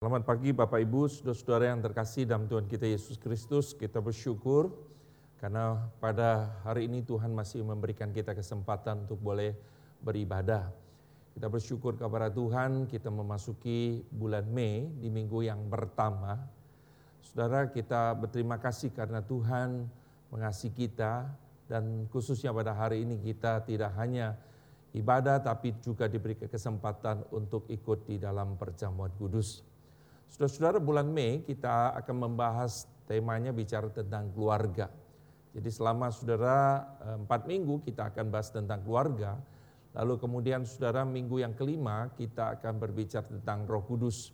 Selamat pagi Bapak Ibu, saudara-saudara yang terkasih dalam Tuhan kita Yesus Kristus. Kita bersyukur karena pada hari ini Tuhan masih memberikan kita kesempatan untuk boleh beribadah. Kita bersyukur kepada Tuhan, kita memasuki bulan Mei di minggu yang pertama. Saudara, kita berterima kasih karena Tuhan mengasihi kita dan khususnya pada hari ini kita tidak hanya ibadah tapi juga diberi kesempatan untuk ikut di dalam perjamuan kudus. Saudara-saudara bulan Mei kita akan membahas temanya bicara tentang keluarga. Jadi selama saudara eh, empat minggu kita akan bahas tentang keluarga. Lalu kemudian saudara minggu yang kelima kita akan berbicara tentang roh kudus.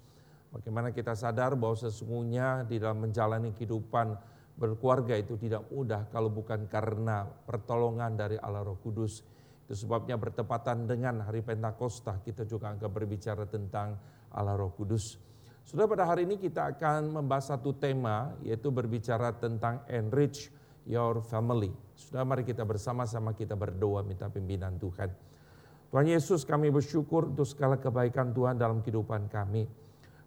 Bagaimana kita sadar bahwa sesungguhnya di dalam menjalani kehidupan berkeluarga itu tidak mudah kalau bukan karena pertolongan dari Allah roh kudus. Itu sebabnya bertepatan dengan hari Pentakosta kita juga akan berbicara tentang Allah roh kudus. Sudah pada hari ini kita akan membahas satu tema yaitu berbicara tentang enrich your family. Sudah mari kita bersama-sama kita berdoa minta pimpinan Tuhan. Tuhan Yesus kami bersyukur untuk segala kebaikan Tuhan dalam kehidupan kami.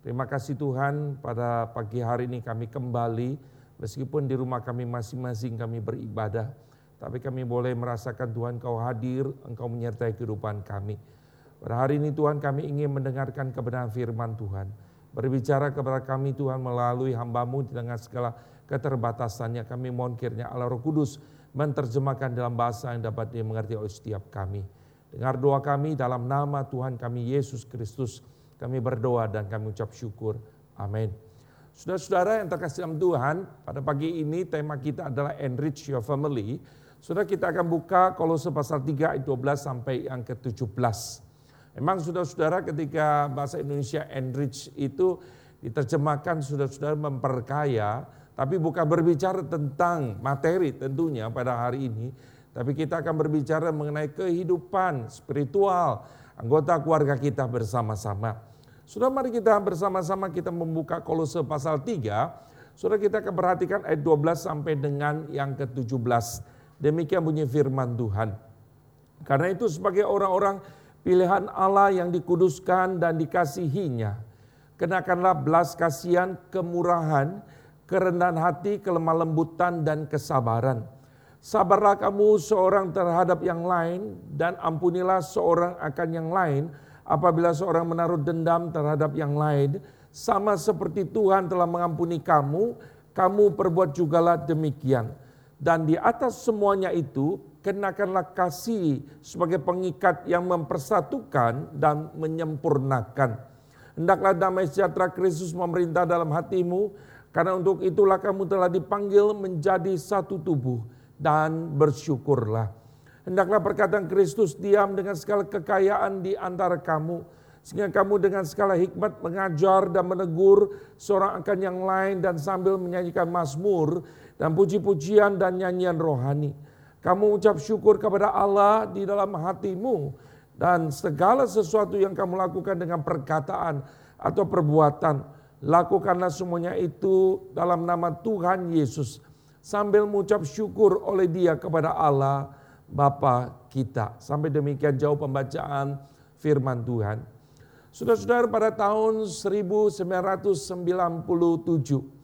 Terima kasih Tuhan pada pagi hari ini kami kembali meskipun di rumah kami masing-masing kami beribadah. Tapi kami boleh merasakan Tuhan kau hadir, engkau menyertai kehidupan kami. Pada hari ini Tuhan kami ingin mendengarkan kebenaran firman Tuhan. Berbicara kepada kami Tuhan melalui hambamu di tengah segala keterbatasannya. Kami mohon kiranya Allah Roh Kudus menerjemahkan dalam bahasa yang dapat dimengerti oleh setiap kami. Dengar doa kami dalam nama Tuhan kami Yesus Kristus. Kami berdoa dan kami ucap syukur. Amin. Saudara-saudara yang terkasih dalam Tuhan, pada pagi ini tema kita adalah enrich your family. Saudara kita akan buka Kolose pasal 3 ayat 12 sampai yang ke-17. Memang saudara-saudara ketika bahasa Indonesia enrich itu diterjemahkan saudara-saudara memperkaya, tapi bukan berbicara tentang materi tentunya pada hari ini, tapi kita akan berbicara mengenai kehidupan spiritual anggota keluarga kita bersama-sama. Sudah mari kita bersama-sama kita membuka kolose pasal 3. Sudah kita akan perhatikan ayat 12 sampai dengan yang ke-17. Demikian bunyi firman Tuhan. Karena itu sebagai orang-orang pilihan Allah yang dikuduskan dan dikasihinya. Kenakanlah belas kasihan, kemurahan, kerendahan hati, kelemah lembutan, dan kesabaran. Sabarlah kamu seorang terhadap yang lain dan ampunilah seorang akan yang lain apabila seorang menaruh dendam terhadap yang lain. Sama seperti Tuhan telah mengampuni kamu, kamu perbuat jugalah demikian. Dan di atas semuanya itu kenakanlah kasih sebagai pengikat yang mempersatukan dan menyempurnakan. Hendaklah damai sejahtera Kristus memerintah dalam hatimu, karena untuk itulah kamu telah dipanggil menjadi satu tubuh dan bersyukurlah. Hendaklah perkataan Kristus diam dengan segala kekayaan di antara kamu, sehingga kamu dengan segala hikmat mengajar dan menegur seorang akan yang lain dan sambil menyanyikan mazmur dan puji-pujian dan nyanyian rohani kamu ucap syukur kepada Allah di dalam hatimu dan segala sesuatu yang kamu lakukan dengan perkataan atau perbuatan, lakukanlah semuanya itu dalam nama Tuhan Yesus sambil mengucap syukur oleh Dia kepada Allah Bapa kita. Sampai demikian jauh pembacaan firman Tuhan. Saudara-saudara pada tahun 1997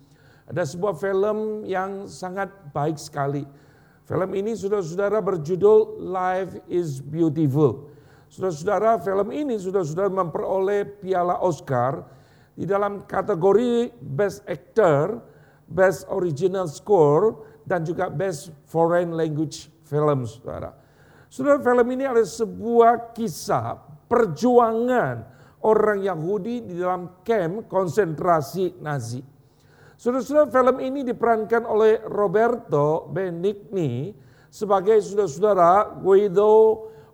ada sebuah film yang sangat baik sekali Film ini saudara-saudara berjudul Life is Beautiful. Saudara-saudara film ini saudara-saudara memperoleh piala Oscar di dalam kategori Best Actor, Best Original Score, dan juga Best Foreign Language Film, saudara. Saudara, film ini adalah sebuah kisah perjuangan orang Yahudi di dalam camp konsentrasi Nazi. Saudara-saudara film ini diperankan oleh Roberto Benigni sebagai saudara-saudara Guido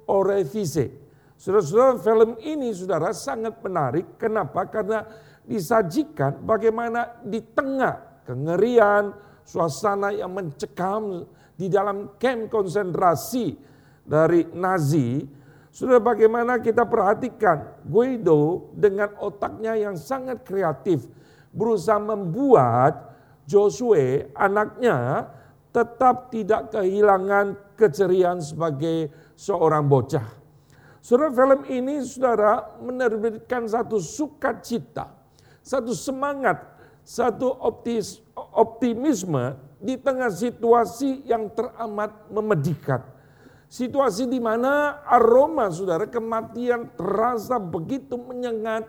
Orefice. Saudara-saudara film ini saudara sangat menarik. Kenapa? Karena disajikan bagaimana di tengah kengerian, suasana yang mencekam di dalam camp konsentrasi dari Nazi, sudah bagaimana kita perhatikan Guido dengan otaknya yang sangat kreatif berusaha membuat Joshua anaknya tetap tidak kehilangan keceriaan sebagai seorang bocah. Saudara film ini saudara menerbitkan satu sukacita satu semangat, satu optis, optimisme di tengah situasi yang teramat memedikan. Situasi di mana aroma saudara kematian terasa begitu menyengat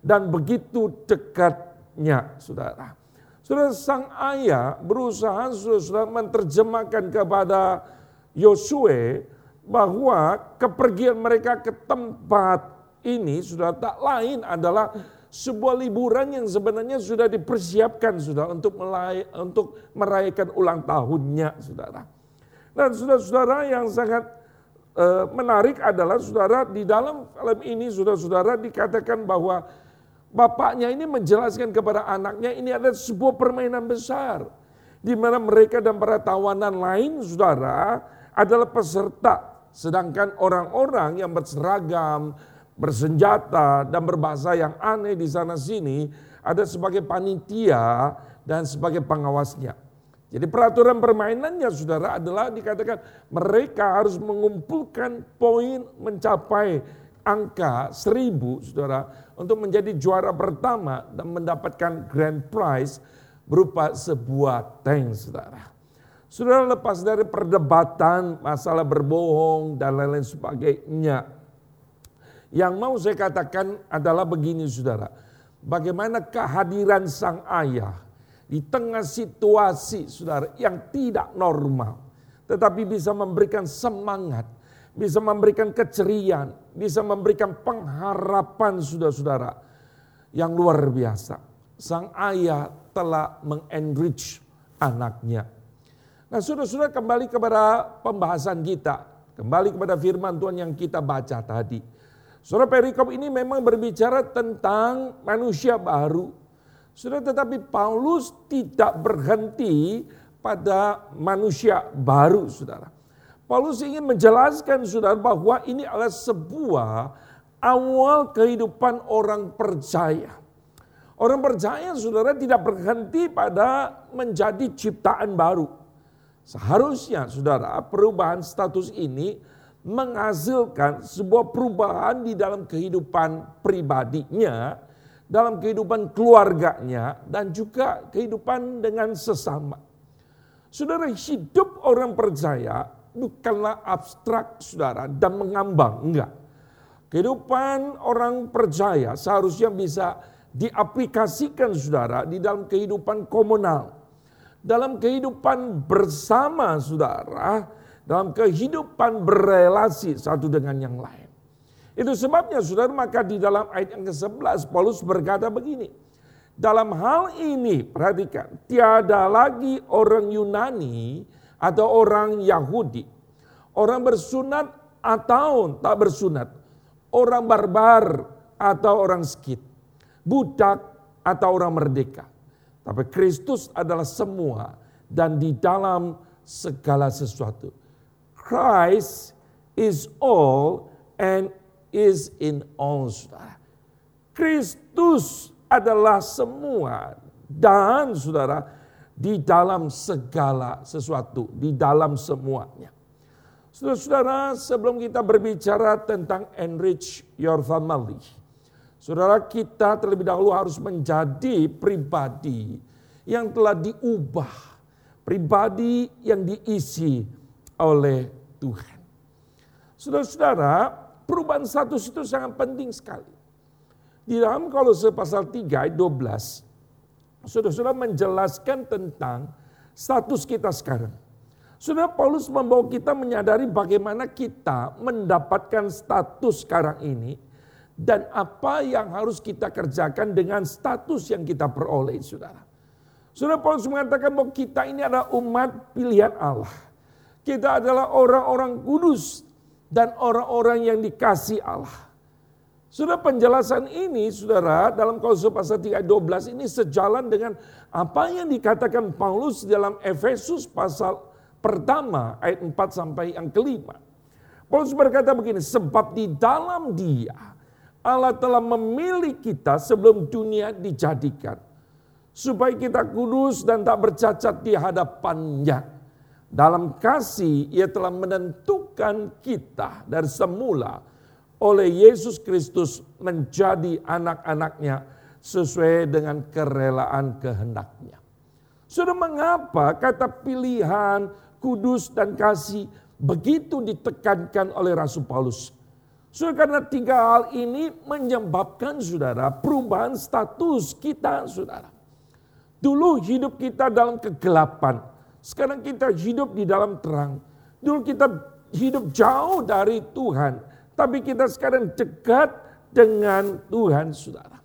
dan begitu dekatnya saudara. Saudara sang ayah berusaha saudara menerjemahkan kepada Yosue bahwa kepergian mereka ke tempat ini sudah tak lain adalah sebuah liburan yang sebenarnya sudah dipersiapkan sudah untuk melay, untuk merayakan ulang tahunnya saudara. Dan saudara-saudara yang sangat uh, menarik adalah saudara di dalam film ini saudara-saudara dikatakan bahwa bapaknya ini menjelaskan kepada anaknya ini ada sebuah permainan besar di mana mereka dan para tawanan lain saudara adalah peserta sedangkan orang-orang yang berseragam bersenjata dan berbahasa yang aneh di sana sini ada sebagai panitia dan sebagai pengawasnya. Jadi peraturan permainannya saudara adalah dikatakan mereka harus mengumpulkan poin mencapai angka seribu saudara untuk menjadi juara pertama dan mendapatkan grand prize berupa sebuah tank saudara. Saudara lepas dari perdebatan masalah berbohong dan lain-lain sebagainya. Yang mau saya katakan adalah begini saudara. Bagaimana kehadiran sang ayah di tengah situasi saudara yang tidak normal. Tetapi bisa memberikan semangat, bisa memberikan keceriaan, bisa memberikan pengharapan saudara-saudara yang luar biasa. Sang ayah telah mengenrich anaknya. Nah saudara-saudara kembali kepada pembahasan kita. Kembali kepada firman Tuhan yang kita baca tadi. Saudara perikop ini memang berbicara tentang manusia baru sudah tetapi Paulus tidak berhenti pada manusia baru saudara. Paulus ingin menjelaskan saudara bahwa ini adalah sebuah awal kehidupan orang percaya. Orang percaya saudara tidak berhenti pada menjadi ciptaan baru. Seharusnya saudara perubahan status ini menghasilkan sebuah perubahan di dalam kehidupan pribadinya dalam kehidupan keluarganya dan juga kehidupan dengan sesama. Saudara, hidup orang percaya bukanlah abstrak saudara dan mengambang, enggak. Kehidupan orang percaya seharusnya bisa diaplikasikan saudara di dalam kehidupan komunal. Dalam kehidupan bersama saudara, dalam kehidupan berelasi satu dengan yang lain. Itu sebabnya saudara maka di dalam ayat yang ke-11 Paulus berkata begini. Dalam hal ini perhatikan tiada lagi orang Yunani atau orang Yahudi. Orang bersunat atau tak bersunat. Orang barbar atau orang skit. Budak atau orang merdeka. Tapi Kristus adalah semua dan di dalam segala sesuatu. Christ is all and is in all saudara. Kristus adalah semua dan saudara di dalam segala sesuatu, di dalam semuanya. Saudara-saudara, sebelum kita berbicara tentang enrich your family, saudara kita terlebih dahulu harus menjadi pribadi yang telah diubah, pribadi yang diisi oleh Tuhan. Saudara-saudara, perubahan status itu sangat penting sekali. Di dalam kalau pasal 3 ayat 12, sudah-sudah menjelaskan tentang status kita sekarang. Sudah Paulus membawa kita menyadari bagaimana kita mendapatkan status sekarang ini dan apa yang harus kita kerjakan dengan status yang kita peroleh, saudara. Saudara Paulus mengatakan bahwa kita ini adalah umat pilihan Allah. Kita adalah orang-orang kudus dan orang-orang yang dikasih Allah. Sudah penjelasan ini saudara dalam Kolose pasal 3 ayat 12 ini sejalan dengan apa yang dikatakan Paulus dalam Efesus pasal pertama ayat 4 sampai yang kelima. Paulus berkata begini, sebab di dalam dia Allah telah memilih kita sebelum dunia dijadikan. Supaya kita kudus dan tak bercacat di hadapannya dalam kasih ia telah menentukan kita dari semula oleh Yesus Kristus menjadi anak-anaknya sesuai dengan kerelaan kehendaknya. Sudah mengapa kata pilihan, kudus dan kasih begitu ditekankan oleh Rasul Paulus? Sudah karena tiga hal ini menyebabkan saudara perubahan status kita saudara. Dulu hidup kita dalam kegelapan. Sekarang kita hidup di dalam terang. Dulu kita hidup jauh dari Tuhan. Tapi kita sekarang dekat dengan Tuhan saudara.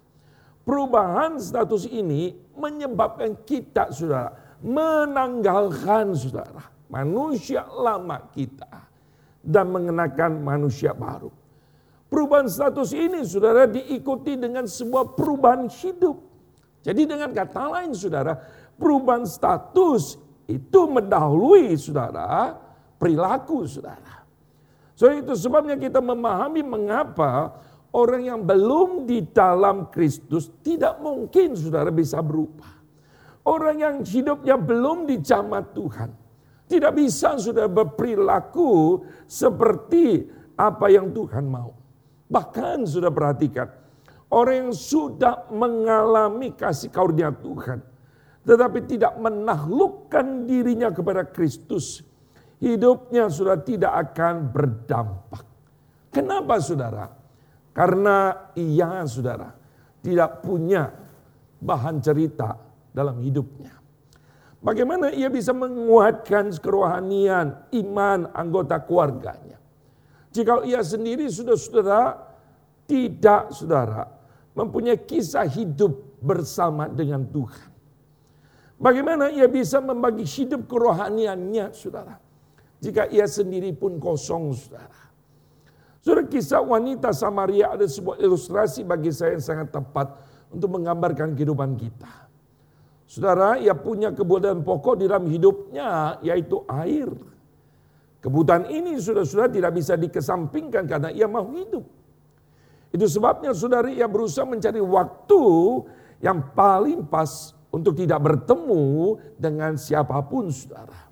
Perubahan status ini menyebabkan kita saudara menanggalkan saudara manusia lama kita dan mengenakan manusia baru. Perubahan status ini saudara diikuti dengan sebuah perubahan hidup. Jadi dengan kata lain saudara, perubahan status itu mendahului saudara perilaku saudara. So itu sebabnya kita memahami mengapa orang yang belum di dalam Kristus tidak mungkin saudara bisa berubah. Orang yang hidupnya belum di dijamah Tuhan. Tidak bisa sudah berperilaku seperti apa yang Tuhan mau. Bahkan sudah perhatikan, Orang yang sudah mengalami kasih karunia Tuhan. Tetapi tidak menaklukkan dirinya kepada Kristus. Hidupnya sudah tidak akan berdampak. Kenapa saudara? Karena ia saudara tidak punya bahan cerita dalam hidupnya. Bagaimana ia bisa menguatkan kerohanian, iman anggota keluarganya. Jika ia sendiri sudah saudara tidak saudara mempunyai kisah hidup bersama dengan Tuhan. Bagaimana ia bisa membagi hidup kerohaniannya, saudara? Jika ia sendiri pun kosong, saudara. Saudara, kisah wanita Samaria ada sebuah ilustrasi bagi saya yang sangat tepat untuk menggambarkan kehidupan kita. Saudara, ia punya kebutuhan pokok di dalam hidupnya, yaitu air. Kebutuhan ini sudah-sudah tidak bisa dikesampingkan karena ia mau hidup. Itu sebabnya saudari ia berusaha mencari waktu yang paling pas untuk tidak bertemu dengan siapa pun saudara.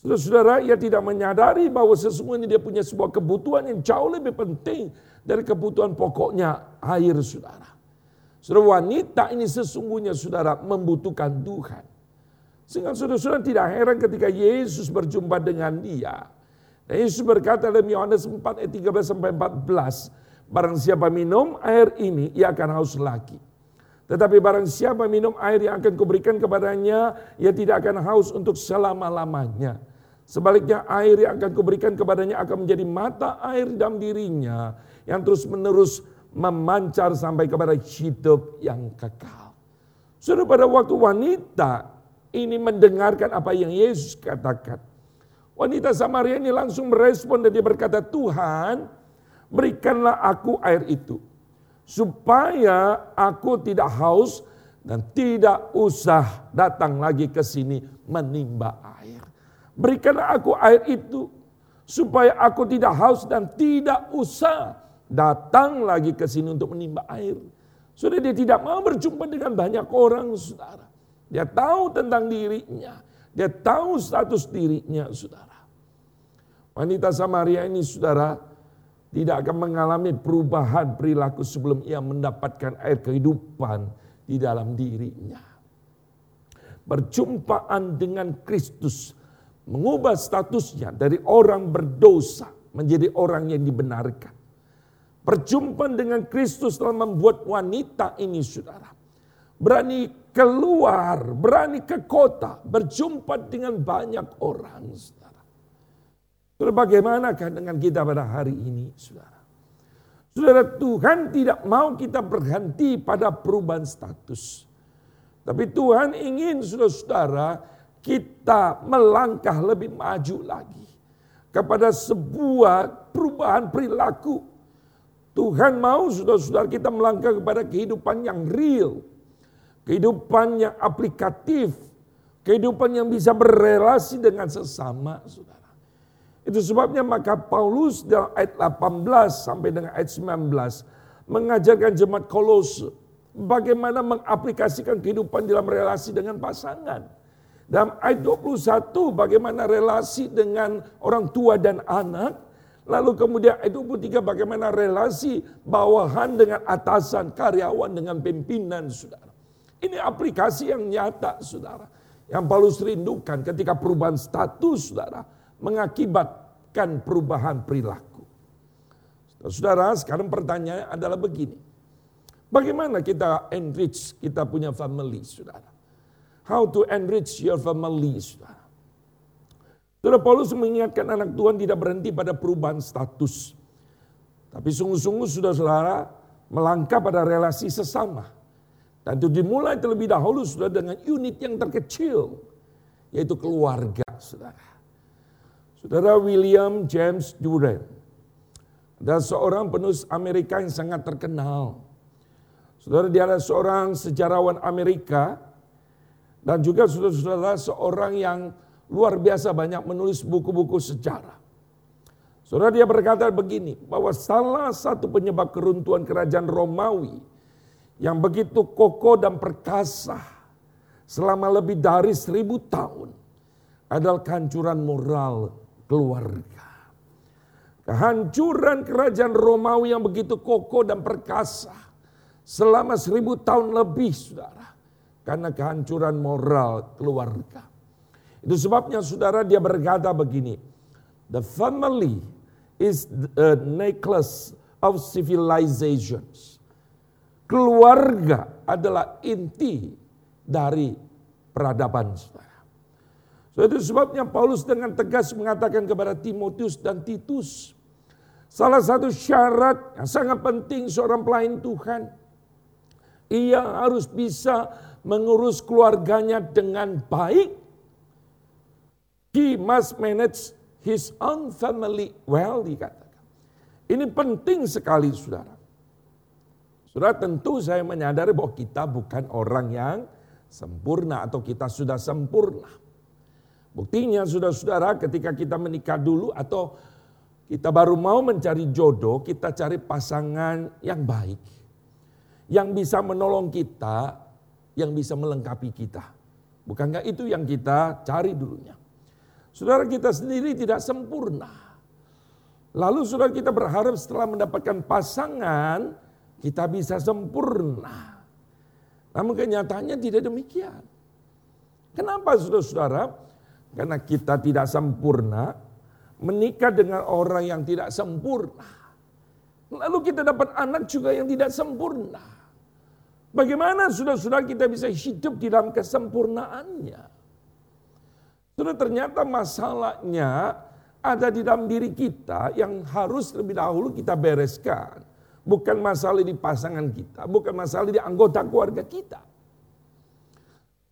Saudara-saudara, ia tidak menyadari bahwa sesungguhnya dia punya sebuah kebutuhan yang jauh lebih penting dari kebutuhan pokoknya air saudara. Saudara wanita ini sesungguhnya saudara membutuhkan Tuhan. Sehingga saudara-saudara tidak heran ketika Yesus berjumpa dengan dia. Dan Yesus berkata dalam Yohanes 4 ayat 13 sampai 14. Barang siapa minum air ini, ia akan haus lagi. Tetapi barang siapa minum air yang akan kuberikan kepadanya, ia tidak akan haus untuk selama-lamanya. Sebaliknya air yang akan kuberikan kepadanya akan menjadi mata air dalam dirinya yang terus menerus memancar sampai kepada hidup yang kekal. Sudah pada waktu wanita ini mendengarkan apa yang Yesus katakan. Wanita Samaria ini langsung merespon dan dia berkata, Tuhan berikanlah aku air itu. Supaya aku tidak haus dan tidak usah datang lagi ke sini menimba air. Berikanlah aku air itu supaya aku tidak haus dan tidak usah datang lagi ke sini untuk menimba air. Sudah dia tidak mau berjumpa dengan banyak orang, saudara. Dia tahu tentang dirinya. Dia tahu status dirinya, saudara. Wanita Samaria ini, saudara, tidak akan mengalami perubahan perilaku sebelum ia mendapatkan air kehidupan di dalam dirinya. Perjumpaan dengan Kristus mengubah statusnya dari orang berdosa menjadi orang yang dibenarkan. Perjumpaan dengan Kristus telah membuat wanita ini saudara. Berani keluar, berani ke kota, berjumpa dengan banyak orang. Saudara, bagaimanakah dengan kita pada hari ini, saudara? Saudara, Tuhan tidak mau kita berhenti pada perubahan status. Tapi Tuhan ingin saudara-saudara kita melangkah lebih maju lagi. Kepada sebuah perubahan perilaku. Tuhan mau saudara-saudara kita melangkah kepada kehidupan yang real. Kehidupan yang aplikatif. Kehidupan yang bisa berrelasi dengan sesama saudara. Itu sebabnya maka Paulus dalam ayat 18 sampai dengan ayat 19 mengajarkan jemaat Kolose bagaimana mengaplikasikan kehidupan dalam relasi dengan pasangan. Dalam ayat 21 bagaimana relasi dengan orang tua dan anak. Lalu kemudian ayat 23 bagaimana relasi bawahan dengan atasan, karyawan dengan pimpinan saudara. Ini aplikasi yang nyata saudara. Yang Paulus rindukan ketika perubahan status saudara mengakibatkan perubahan perilaku. Saudara, sekarang pertanyaannya adalah begini. Bagaimana kita enrich kita punya family saudara? How to enrich your family saudara? Paulus mengingatkan anak Tuhan tidak berhenti pada perubahan status. Tapi sungguh-sungguh sudah saudara melangkah pada relasi sesama. Dan itu dimulai terlebih dahulu sudah dengan unit yang terkecil. Yaitu keluarga saudara. Saudara William James Durant. Ada seorang penulis Amerika yang sangat terkenal. Saudara dia adalah seorang sejarawan Amerika. Dan juga saudara-saudara seorang yang luar biasa banyak menulis buku-buku sejarah. Saudara dia berkata begini, bahwa salah satu penyebab keruntuhan kerajaan Romawi yang begitu kokoh dan perkasa selama lebih dari seribu tahun adalah kehancuran moral keluarga. Kehancuran kerajaan Romawi yang begitu kokoh dan perkasa selama seribu tahun lebih saudara. Karena kehancuran moral keluarga. Itu sebabnya saudara dia berkata begini. The family is the necklace of civilizations. Keluarga adalah inti dari peradaban saudara. Itu sebabnya Paulus dengan tegas mengatakan kepada Timotius dan Titus. Salah satu syarat yang sangat penting seorang pelayan Tuhan. Ia harus bisa mengurus keluarganya dengan baik He must manage his own family well dikatakan. Ini penting sekali saudara. Saudara tentu saya menyadari bahwa kita bukan orang yang sempurna atau kita sudah sempurna. Buktinya saudara-saudara ketika kita menikah dulu atau kita baru mau mencari jodoh, kita cari pasangan yang baik. Yang bisa menolong kita, yang bisa melengkapi kita. Bukankah itu yang kita cari dulunya? Saudara kita sendiri tidak sempurna. Lalu saudara kita berharap setelah mendapatkan pasangan, kita bisa sempurna. Namun kenyataannya tidak demikian. Kenapa saudara-saudara? Karena kita tidak sempurna, menikah dengan orang yang tidak sempurna. Lalu kita dapat anak juga yang tidak sempurna. Bagaimana saudara-saudara kita bisa hidup di dalam kesempurnaannya? Sudah ternyata masalahnya ada di dalam diri kita yang harus lebih dahulu kita bereskan. Bukan masalah di pasangan kita, bukan masalah di anggota keluarga kita.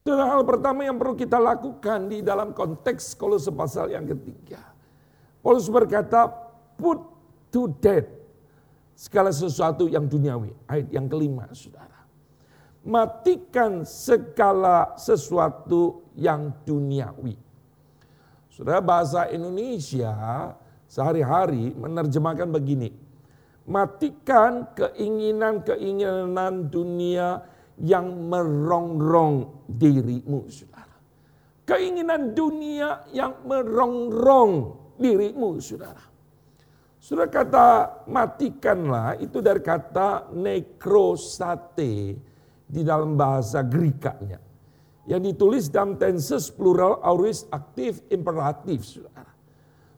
Itu hal pertama yang perlu kita lakukan di dalam konteks Kolose pasal yang ketiga. Paulus berkata, put to death segala sesuatu yang duniawi. Ayat yang kelima, saudara. Matikan segala sesuatu yang duniawi. Saudara bahasa Indonesia sehari-hari menerjemahkan begini. Matikan keinginan-keinginan dunia yang merongrong dirimu, saudara. Keinginan dunia yang merongrong dirimu, saudara. Saudara kata matikanlah itu dari kata nekrosate di dalam bahasa Grikanya yang ditulis dalam tenses plural aorist aktif imperatif. Saudara.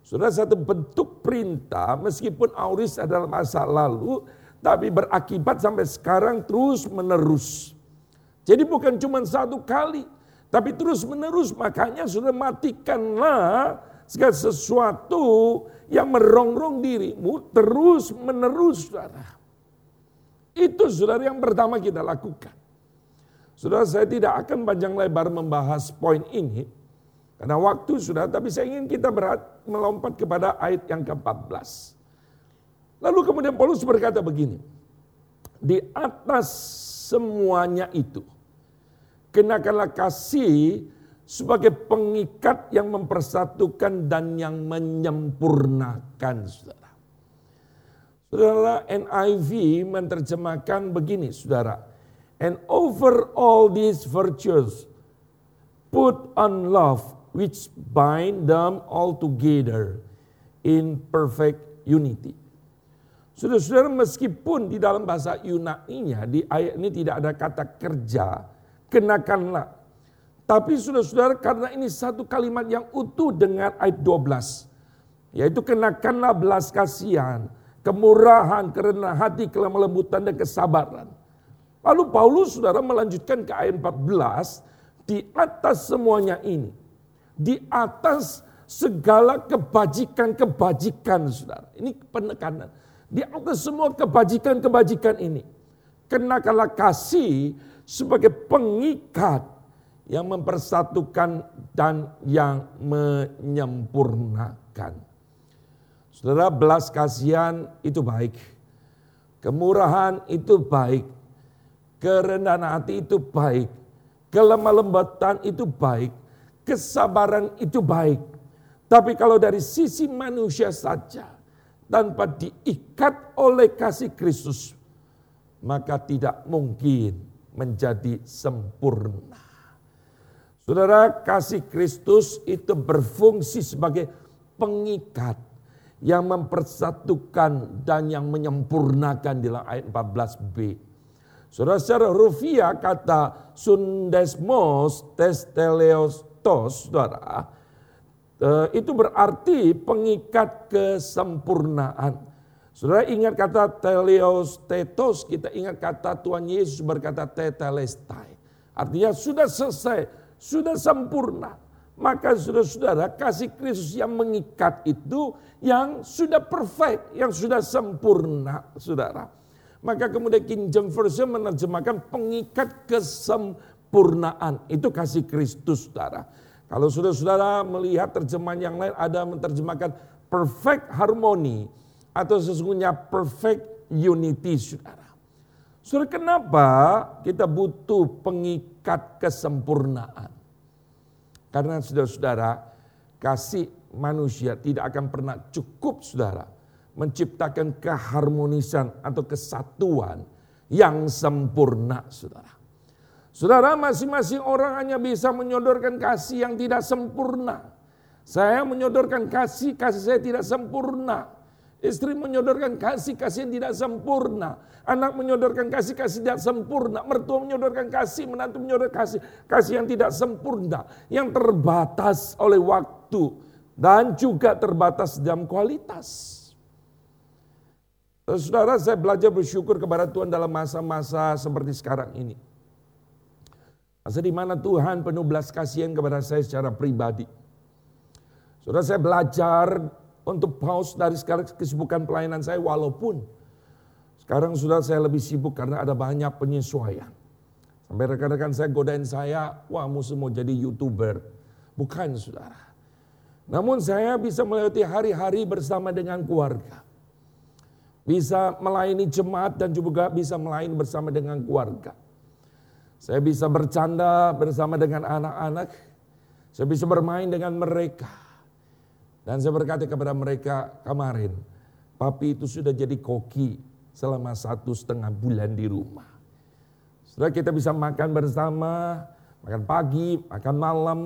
Saudara satu bentuk perintah meskipun aorist adalah masa lalu tapi berakibat sampai sekarang terus menerus. Jadi bukan cuma satu kali tapi terus menerus makanya sudah matikanlah segala sesuatu yang merongrong dirimu terus menerus saudara. Itu saudara yang pertama kita lakukan. Saudara saya tidak akan panjang lebar membahas poin ini. Karena waktu sudah, tapi saya ingin kita berat melompat kepada ayat yang ke-14. Lalu kemudian Paulus berkata begini. Di atas semuanya itu, kenakanlah kasih sebagai pengikat yang mempersatukan dan yang menyempurnakan saudara. Saudara NIV menerjemahkan begini saudara. And over all these virtues, put on love, which bind them all together in perfect unity. Saudara-saudara meskipun di dalam bahasa Yunani-nya di ayat ini tidak ada kata kerja, kenakanlah. Tapi saudara-saudara karena ini satu kalimat yang utuh dengan ayat 12. Yaitu kenakanlah belas kasihan, kemurahan, kerendahan hati, kelemah lembutan dan kesabaran. Lalu Paulus saudara melanjutkan ke ayat 14, di atas semuanya ini, di atas segala kebajikan-kebajikan saudara. Ini penekanan. Di atas semua kebajikan-kebajikan ini. Kenakanlah kasih sebagai pengikat yang mempersatukan dan yang menyempurnakan. Saudara, belas kasihan itu baik. Kemurahan itu baik. Kerendahan hati itu baik. Kelemah lembatan itu baik. Kesabaran itu baik. Tapi kalau dari sisi manusia saja, tanpa diikat oleh kasih Kristus, maka tidak mungkin menjadi sempurna. Saudara, kasih Kristus itu berfungsi sebagai pengikat yang mempersatukan dan yang menyempurnakan di dalam ayat 14b. Saudara secara rufiah kata sundesmos testeleostos, saudara, eh, itu berarti pengikat kesempurnaan. Saudara ingat kata teleos tetos, kita ingat kata Tuhan Yesus berkata tetelestai. Artinya sudah selesai, sudah sempurna. Maka saudara-saudara kasih Kristus yang mengikat itu yang sudah perfect, yang sudah sempurna saudara. Maka kemudian King James Version menerjemahkan pengikat kesempurnaan. Itu kasih Kristus saudara. Kalau saudara-saudara melihat terjemahan yang lain ada menerjemahkan perfect harmony atau sesungguhnya perfect unity saudara. Saudara kenapa kita butuh pengikat kesempurnaan? Karena saudara-saudara kasih manusia tidak akan pernah cukup saudara. Menciptakan keharmonisan atau kesatuan yang sempurna saudara. Saudara masing-masing orang hanya bisa menyodorkan kasih yang tidak sempurna. Saya menyodorkan kasih, kasih saya tidak sempurna. Istri menyodorkan kasih, kasih yang tidak sempurna. Anak menyodorkan kasih, kasih tidak sempurna. Mertua menyodorkan kasih, menantu menyodorkan kasih, kasih yang tidak sempurna. Yang terbatas oleh waktu dan juga terbatas dalam kualitas. Saudara, saya belajar bersyukur kepada Tuhan dalam masa-masa seperti sekarang ini. Masa di mana Tuhan penuh belas kasihan kepada saya secara pribadi. Saudara, saya belajar untuk pause dari sekarang kesibukan pelayanan saya walaupun sekarang sudah saya lebih sibuk karena ada banyak penyesuaian. Sampai rekan-rekan saya godain saya, wah musuh mau jadi youtuber. Bukan saudara. Namun saya bisa melewati hari-hari bersama dengan keluarga. Bisa melayani jemaat dan juga bisa melayani bersama dengan keluarga. Saya bisa bercanda bersama dengan anak-anak. Saya bisa bermain dengan mereka. Dan saya berkata kepada mereka kemarin, papi itu sudah jadi koki selama satu setengah bulan di rumah. Setelah kita bisa makan bersama, makan pagi, makan malam,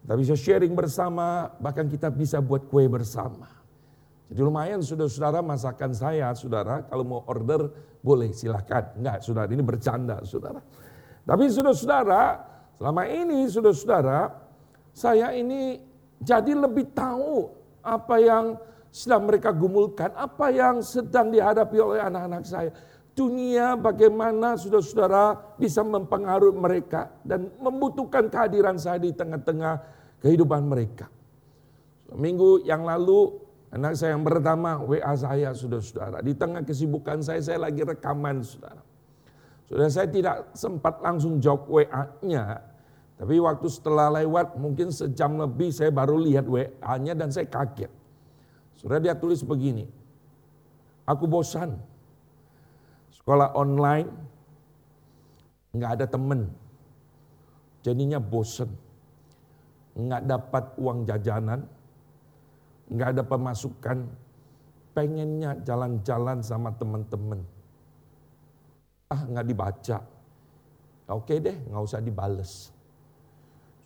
kita bisa sharing bersama, bahkan kita bisa buat kue bersama. Jadi lumayan saudara-saudara masakan saya, saudara, kalau mau order boleh silahkan. Enggak, saudara, ini bercanda, saudara. Tapi saudara-saudara, selama ini saudara-saudara, saya ini jadi lebih tahu apa yang sedang mereka gumulkan, apa yang sedang dihadapi oleh anak-anak saya. Dunia bagaimana saudara-saudara bisa mempengaruhi mereka dan membutuhkan kehadiran saya di tengah-tengah kehidupan mereka. Minggu yang lalu anak saya yang pertama WA saya saudara-saudara. Di tengah kesibukan saya, saya lagi rekaman saudara. Saudara saya tidak sempat langsung jawab WA-nya, tapi waktu setelah lewat mungkin sejam lebih saya baru lihat WA-nya dan saya kaget. Sudah dia tulis begini, aku bosan. Sekolah online, nggak ada temen. Jadinya bosan. Nggak dapat uang jajanan, nggak ada pemasukan, pengennya jalan-jalan sama teman-teman. Ah nggak dibaca. Oke deh, nggak usah dibales.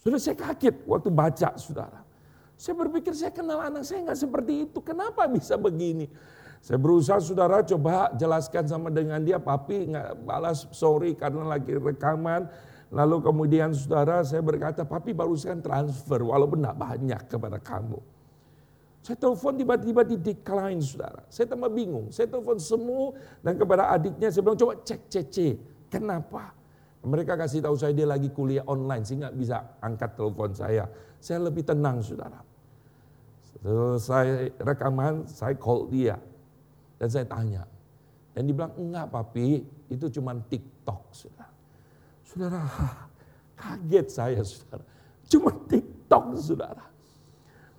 Sudah saya kaget waktu baca saudara. Saya berpikir saya kenal anak saya nggak seperti itu. Kenapa bisa begini? Saya berusaha saudara coba jelaskan sama dengan dia, papi nggak balas sorry karena lagi rekaman. Lalu kemudian saudara saya berkata, papi barusan transfer walaupun tidak banyak kepada kamu. Saya telepon tiba-tiba di decline saudara. Saya tambah bingung. Saya telepon semua dan kepada adiknya saya bilang coba cek CC. Kenapa? Mereka kasih tahu saya dia lagi kuliah online sehingga bisa angkat telepon saya. Saya lebih tenang saudara. Selesai rekaman saya call dia. Dan saya tanya. Dan dia bilang enggak papi itu cuma TikTok saudara. Saudara kaget saya saudara. Cuma TikTok saudara.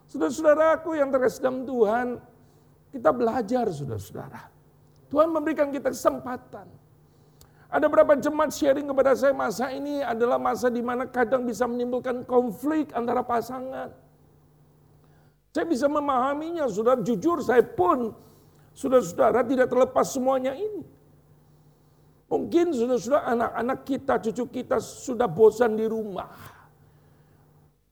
Saudara-saudaraku yang terkasih dalam Tuhan, kita belajar saudara-saudara. Tuhan memberikan kita kesempatan. Ada berapa jemaat sharing kepada saya masa ini adalah masa di mana kadang bisa menimbulkan konflik antara pasangan. Saya bisa memahaminya, saudara jujur saya pun, saudara-saudara tidak terlepas semuanya ini. Mungkin saudara-saudara anak-anak kita, cucu kita sudah bosan di rumah.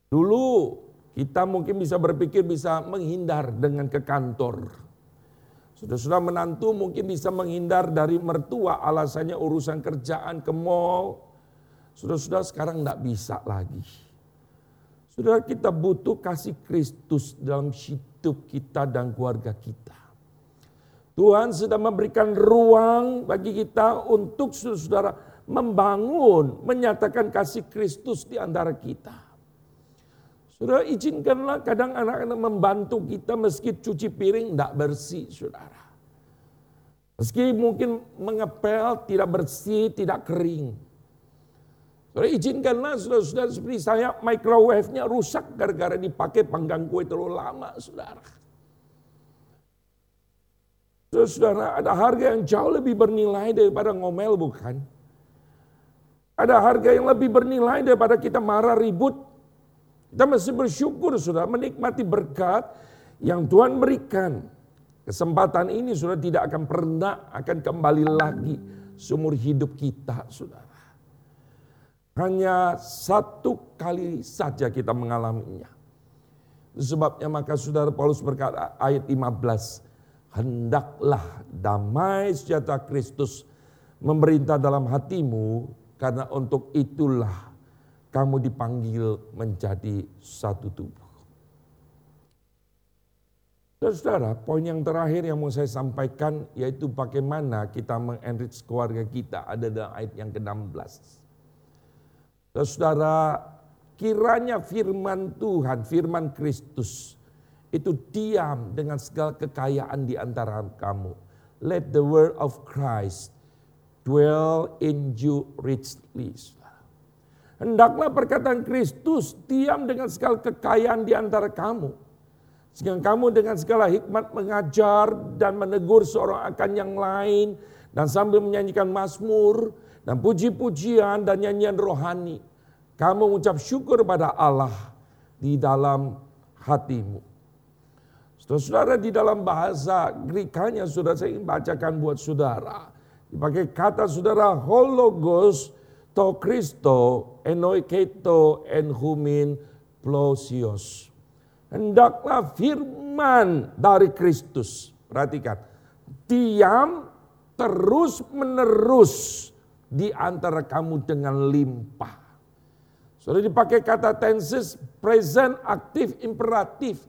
Dulu kita mungkin bisa berpikir bisa menghindar dengan ke kantor. Sudah-sudah menantu mungkin bisa menghindar dari mertua alasannya urusan kerjaan ke mall. Sudah-sudah sekarang tidak bisa lagi. Sudah kita butuh kasih Kristus dalam hidup kita dan keluarga kita. Tuhan sudah memberikan ruang bagi kita untuk saudara-saudara membangun, menyatakan kasih Kristus di antara kita. Saudara izinkanlah kadang anak-anak membantu kita meski cuci piring tidak bersih saudara. Meski mungkin mengepel tidak bersih, tidak kering. Saudara izinkanlah saudara-saudara seperti saya microwave-nya rusak gara-gara dipakai panggang kue terlalu lama saudara. Saudara, ada harga yang jauh lebih bernilai daripada ngomel bukan? Ada harga yang lebih bernilai daripada kita marah ribut kita mesti bersyukur sudah menikmati berkat yang Tuhan berikan. Kesempatan ini sudah tidak akan pernah akan kembali lagi seumur hidup kita saudara. Hanya satu kali saja kita mengalaminya. Sebabnya maka saudara Paulus berkata ayat 15. Hendaklah damai sejahtera Kristus memerintah dalam hatimu karena untuk itulah kamu dipanggil menjadi satu tubuh. Saudara, poin yang terakhir yang mau saya sampaikan yaitu bagaimana kita mengenrich keluarga kita ada dalam ayat yang ke-16. Saudara, kiranya firman Tuhan, firman Kristus itu diam dengan segala kekayaan di antara kamu. Let the word of Christ dwell in you richly. Hendaklah perkataan Kristus diam dengan segala kekayaan di antara kamu. Sehingga kamu dengan segala hikmat mengajar dan menegur seorang akan yang lain. Dan sambil menyanyikan mazmur dan puji-pujian dan nyanyian rohani. Kamu mengucap syukur pada Allah di dalam hatimu. Saudara-saudara di dalam bahasa Grikanya sudah saya ingin bacakan buat saudara. Dipakai kata saudara hologos to Christo enoiketo en humin plosios. Hendaklah firman dari Kristus. Perhatikan. Diam terus menerus di antara kamu dengan limpah. Sudah dipakai kata tenses present, aktif, imperatif.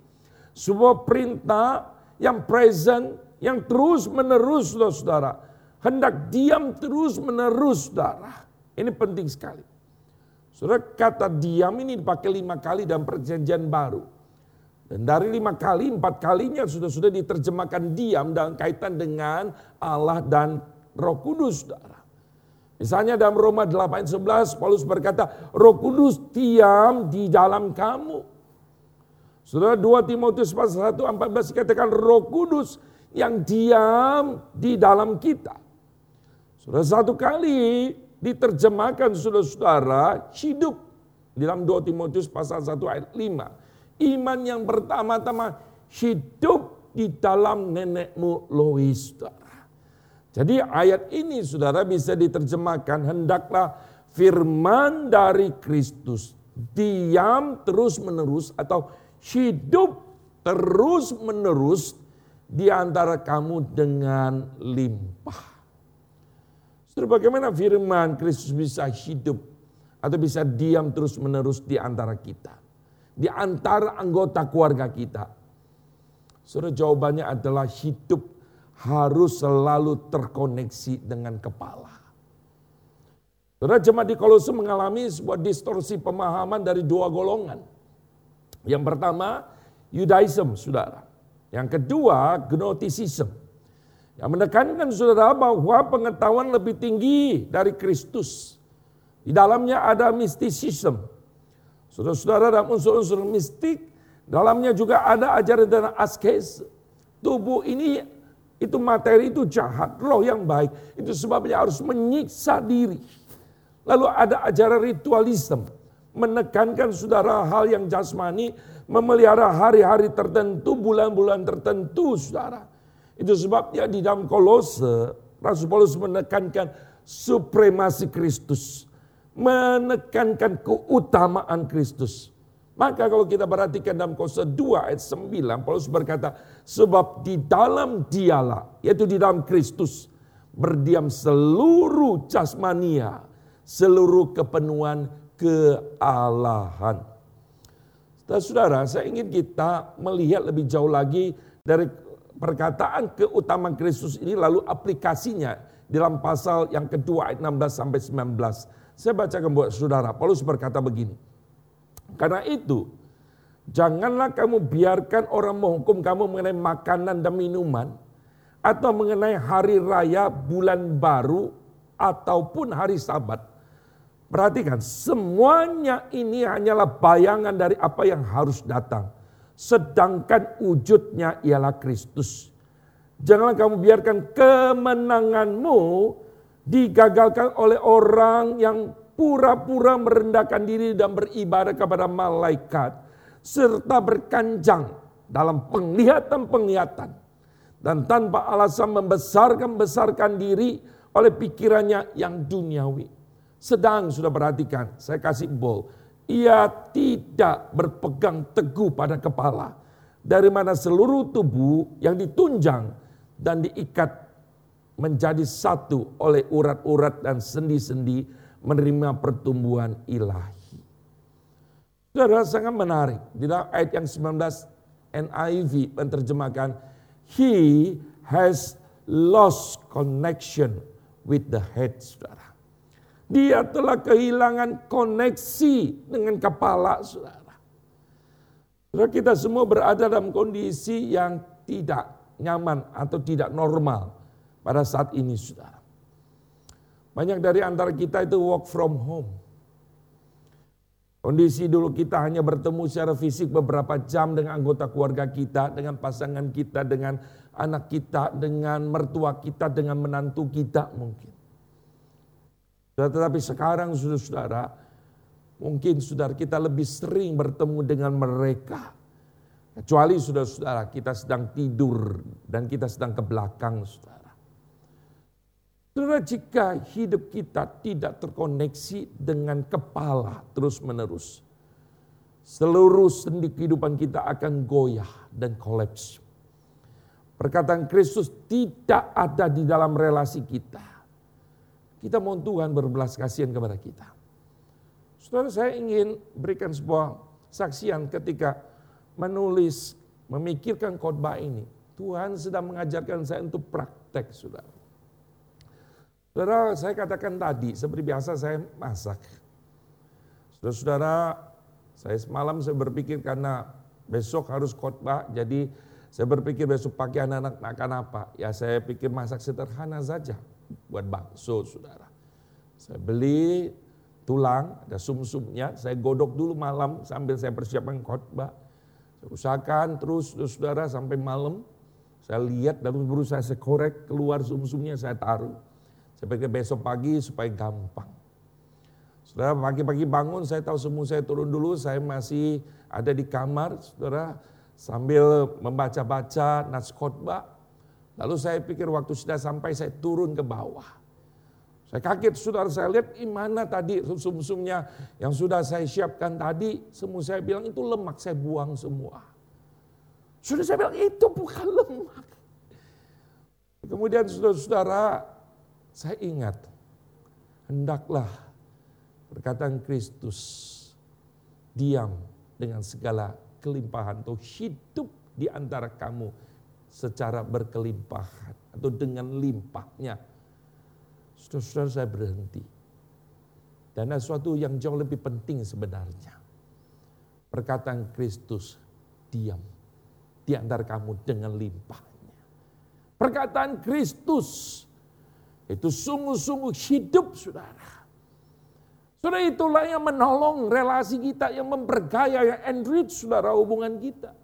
Sebuah perintah yang present, yang terus menerus loh saudara. Hendak diam terus menerus saudara. Ini penting sekali. Saudara kata diam ini dipakai lima kali dalam perjanjian baru. Dan dari lima kali, empat kalinya sudah-sudah diterjemahkan diam dalam kaitan dengan Allah dan roh kudus. Saudara. Misalnya dalam Roma 8.11 Paulus berkata roh kudus diam di dalam kamu. Saudara 2 Timotius pasal 1 14 dikatakan roh kudus yang diam di dalam kita. Saudara satu kali diterjemahkan saudara-saudara hidup dalam 2 Timotius pasal 1 ayat 5. Iman yang pertama-tama hidup di dalam nenekmu Lois. Saudara. Jadi ayat ini saudara bisa diterjemahkan hendaklah firman dari Kristus diam terus menerus atau hidup terus menerus di antara kamu dengan limpah. Saudara bagaimana firman Kristus bisa hidup atau bisa diam terus menerus di antara kita. Di antara anggota keluarga kita. Saudara jawabannya adalah hidup harus selalu terkoneksi dengan kepala. Saudara jemaat di Kolose mengalami sebuah distorsi pemahaman dari dua golongan. Yang pertama, Judaism, saudara. Yang kedua, Gnosticism. Yang menekankan saudara bahwa pengetahuan lebih tinggi dari Kristus. Di dalamnya ada mysticism. Saudara-saudara dalam unsur-unsur mistik, dalamnya juga ada ajaran dan askes. Tubuh ini itu materi itu jahat, roh yang baik. Itu sebabnya harus menyiksa diri. Lalu ada ajaran ritualisme, menekankan saudara hal yang jasmani, memelihara hari-hari tertentu, bulan-bulan tertentu saudara. Itu sebabnya di dalam kolose, Rasul Paulus menekankan supremasi Kristus. Menekankan keutamaan Kristus. Maka kalau kita perhatikan dalam Kolose 2 ayat 9, Paulus berkata, sebab di dalam dialah, yaitu di dalam Kristus, berdiam seluruh jasmania, seluruh kepenuhan kealahan. Saudara, saya ingin kita melihat lebih jauh lagi dari perkataan keutamaan Kristus ini lalu aplikasinya dalam pasal yang kedua ayat 16 sampai 19. Saya bacakan buat saudara. Paulus berkata begini. Karena itu, janganlah kamu biarkan orang menghukum kamu mengenai makanan dan minuman, atau mengenai hari raya, bulan baru, ataupun hari sabat. Perhatikan, semuanya ini hanyalah bayangan dari apa yang harus datang. Sedangkan wujudnya ialah Kristus. Janganlah kamu biarkan kemenanganmu digagalkan oleh orang yang pura-pura merendahkan diri dan beribadah kepada malaikat, serta berkanjang dalam penglihatan-penglihatan, dan tanpa alasan membesarkan-besarkan diri oleh pikirannya yang duniawi. Sedang sudah perhatikan, saya kasih bol, ia tidak berpegang teguh pada kepala, dari mana seluruh tubuh yang ditunjang dan diikat menjadi satu oleh urat-urat dan sendi-sendi menerima pertumbuhan ilahi. Saudara sangat menarik. Di dalam ayat yang 19 NIV menerjemahkan, He has lost connection with the head, saudara. Dia telah kehilangan koneksi dengan kepala, saudara. Saudara kita semua berada dalam kondisi yang tidak nyaman atau tidak normal pada saat ini, saudara. Banyak dari antara kita itu work from home. Kondisi dulu kita hanya bertemu secara fisik beberapa jam dengan anggota keluarga kita, dengan pasangan kita, dengan anak kita, dengan mertua kita, dengan menantu kita mungkin. Tetapi sekarang saudara-saudara, mungkin saudara kita lebih sering bertemu dengan mereka. Kecuali saudara-saudara kita sedang tidur dan kita sedang ke belakang saudara. Saudara, jika hidup kita tidak terkoneksi dengan kepala terus-menerus, seluruh sendi kehidupan kita akan goyah dan kolaps. Perkataan Kristus tidak ada di dalam relasi kita. Kita mohon Tuhan berbelas kasihan kepada kita. Saudara, saya ingin berikan sebuah saksian ketika menulis, memikirkan khotbah ini. Tuhan sedang mengajarkan saya untuk praktek, saudara. Saudara, saya katakan tadi, seperti biasa saya masak. Saudara-saudara, saya semalam saya berpikir karena besok harus khotbah, jadi saya berpikir besok pagi anak-anak makan apa. Ya saya pikir masak sederhana saja buat bakso, saudara. Saya beli tulang, ada sum-sumnya, saya godok dulu malam sambil saya persiapkan khotbah. Saya usahakan terus, saudara, sampai malam. Saya lihat dan berusaha saya korek, keluar sum-sumnya saya taruh. Saya pikir besok pagi supaya gampang. Saudara pagi-pagi bangun saya tahu semua saya turun dulu, saya masih ada di kamar, saudara sambil membaca-baca nas khotbah. Lalu saya pikir waktu sudah sampai saya turun ke bawah. Saya kaget saudara saya lihat gimana tadi sumsumnya yang sudah saya siapkan tadi. Semua saya bilang itu lemak saya buang semua. Sudah saya bilang itu bukan lemak. Kemudian saudara-saudara saya ingat. Hendaklah perkataan Kristus diam dengan segala kelimpahan atau hidup di antara kamu secara berkelimpahan atau dengan limpahnya Saudara-saudara saya berhenti. Dan ada sesuatu yang jauh lebih penting sebenarnya. Perkataan Kristus diam di antara kamu dengan limpahnya. Perkataan Kristus itu sungguh-sungguh hidup saudara. Saudara itulah yang menolong relasi kita, yang memperkaya, yang enrich saudara hubungan kita.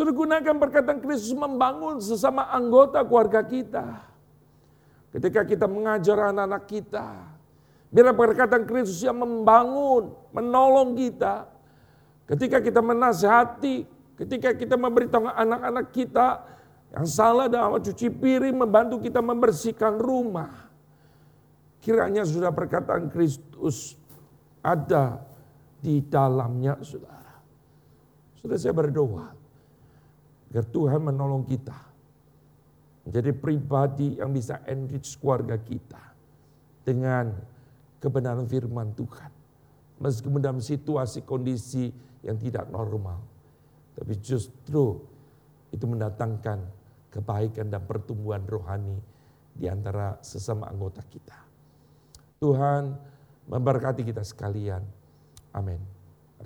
Saudara gunakan perkataan Kristus membangun sesama anggota keluarga kita. Ketika kita mengajar anak-anak kita. Biar perkataan Kristus yang membangun, menolong kita. Ketika kita menasihati, ketika kita memberitahu anak-anak kita yang salah dalam cuci piring, membantu kita membersihkan rumah. Kiranya sudah perkataan Kristus ada di dalamnya saudara. Sudah saya berdoa. Agar Tuhan menolong kita Menjadi pribadi yang bisa enrich keluarga kita. Dengan kebenaran firman Tuhan. Meskipun dalam situasi kondisi yang tidak normal. Tapi justru itu mendatangkan kebaikan dan pertumbuhan rohani di antara sesama anggota kita. Tuhan memberkati kita sekalian. Amin.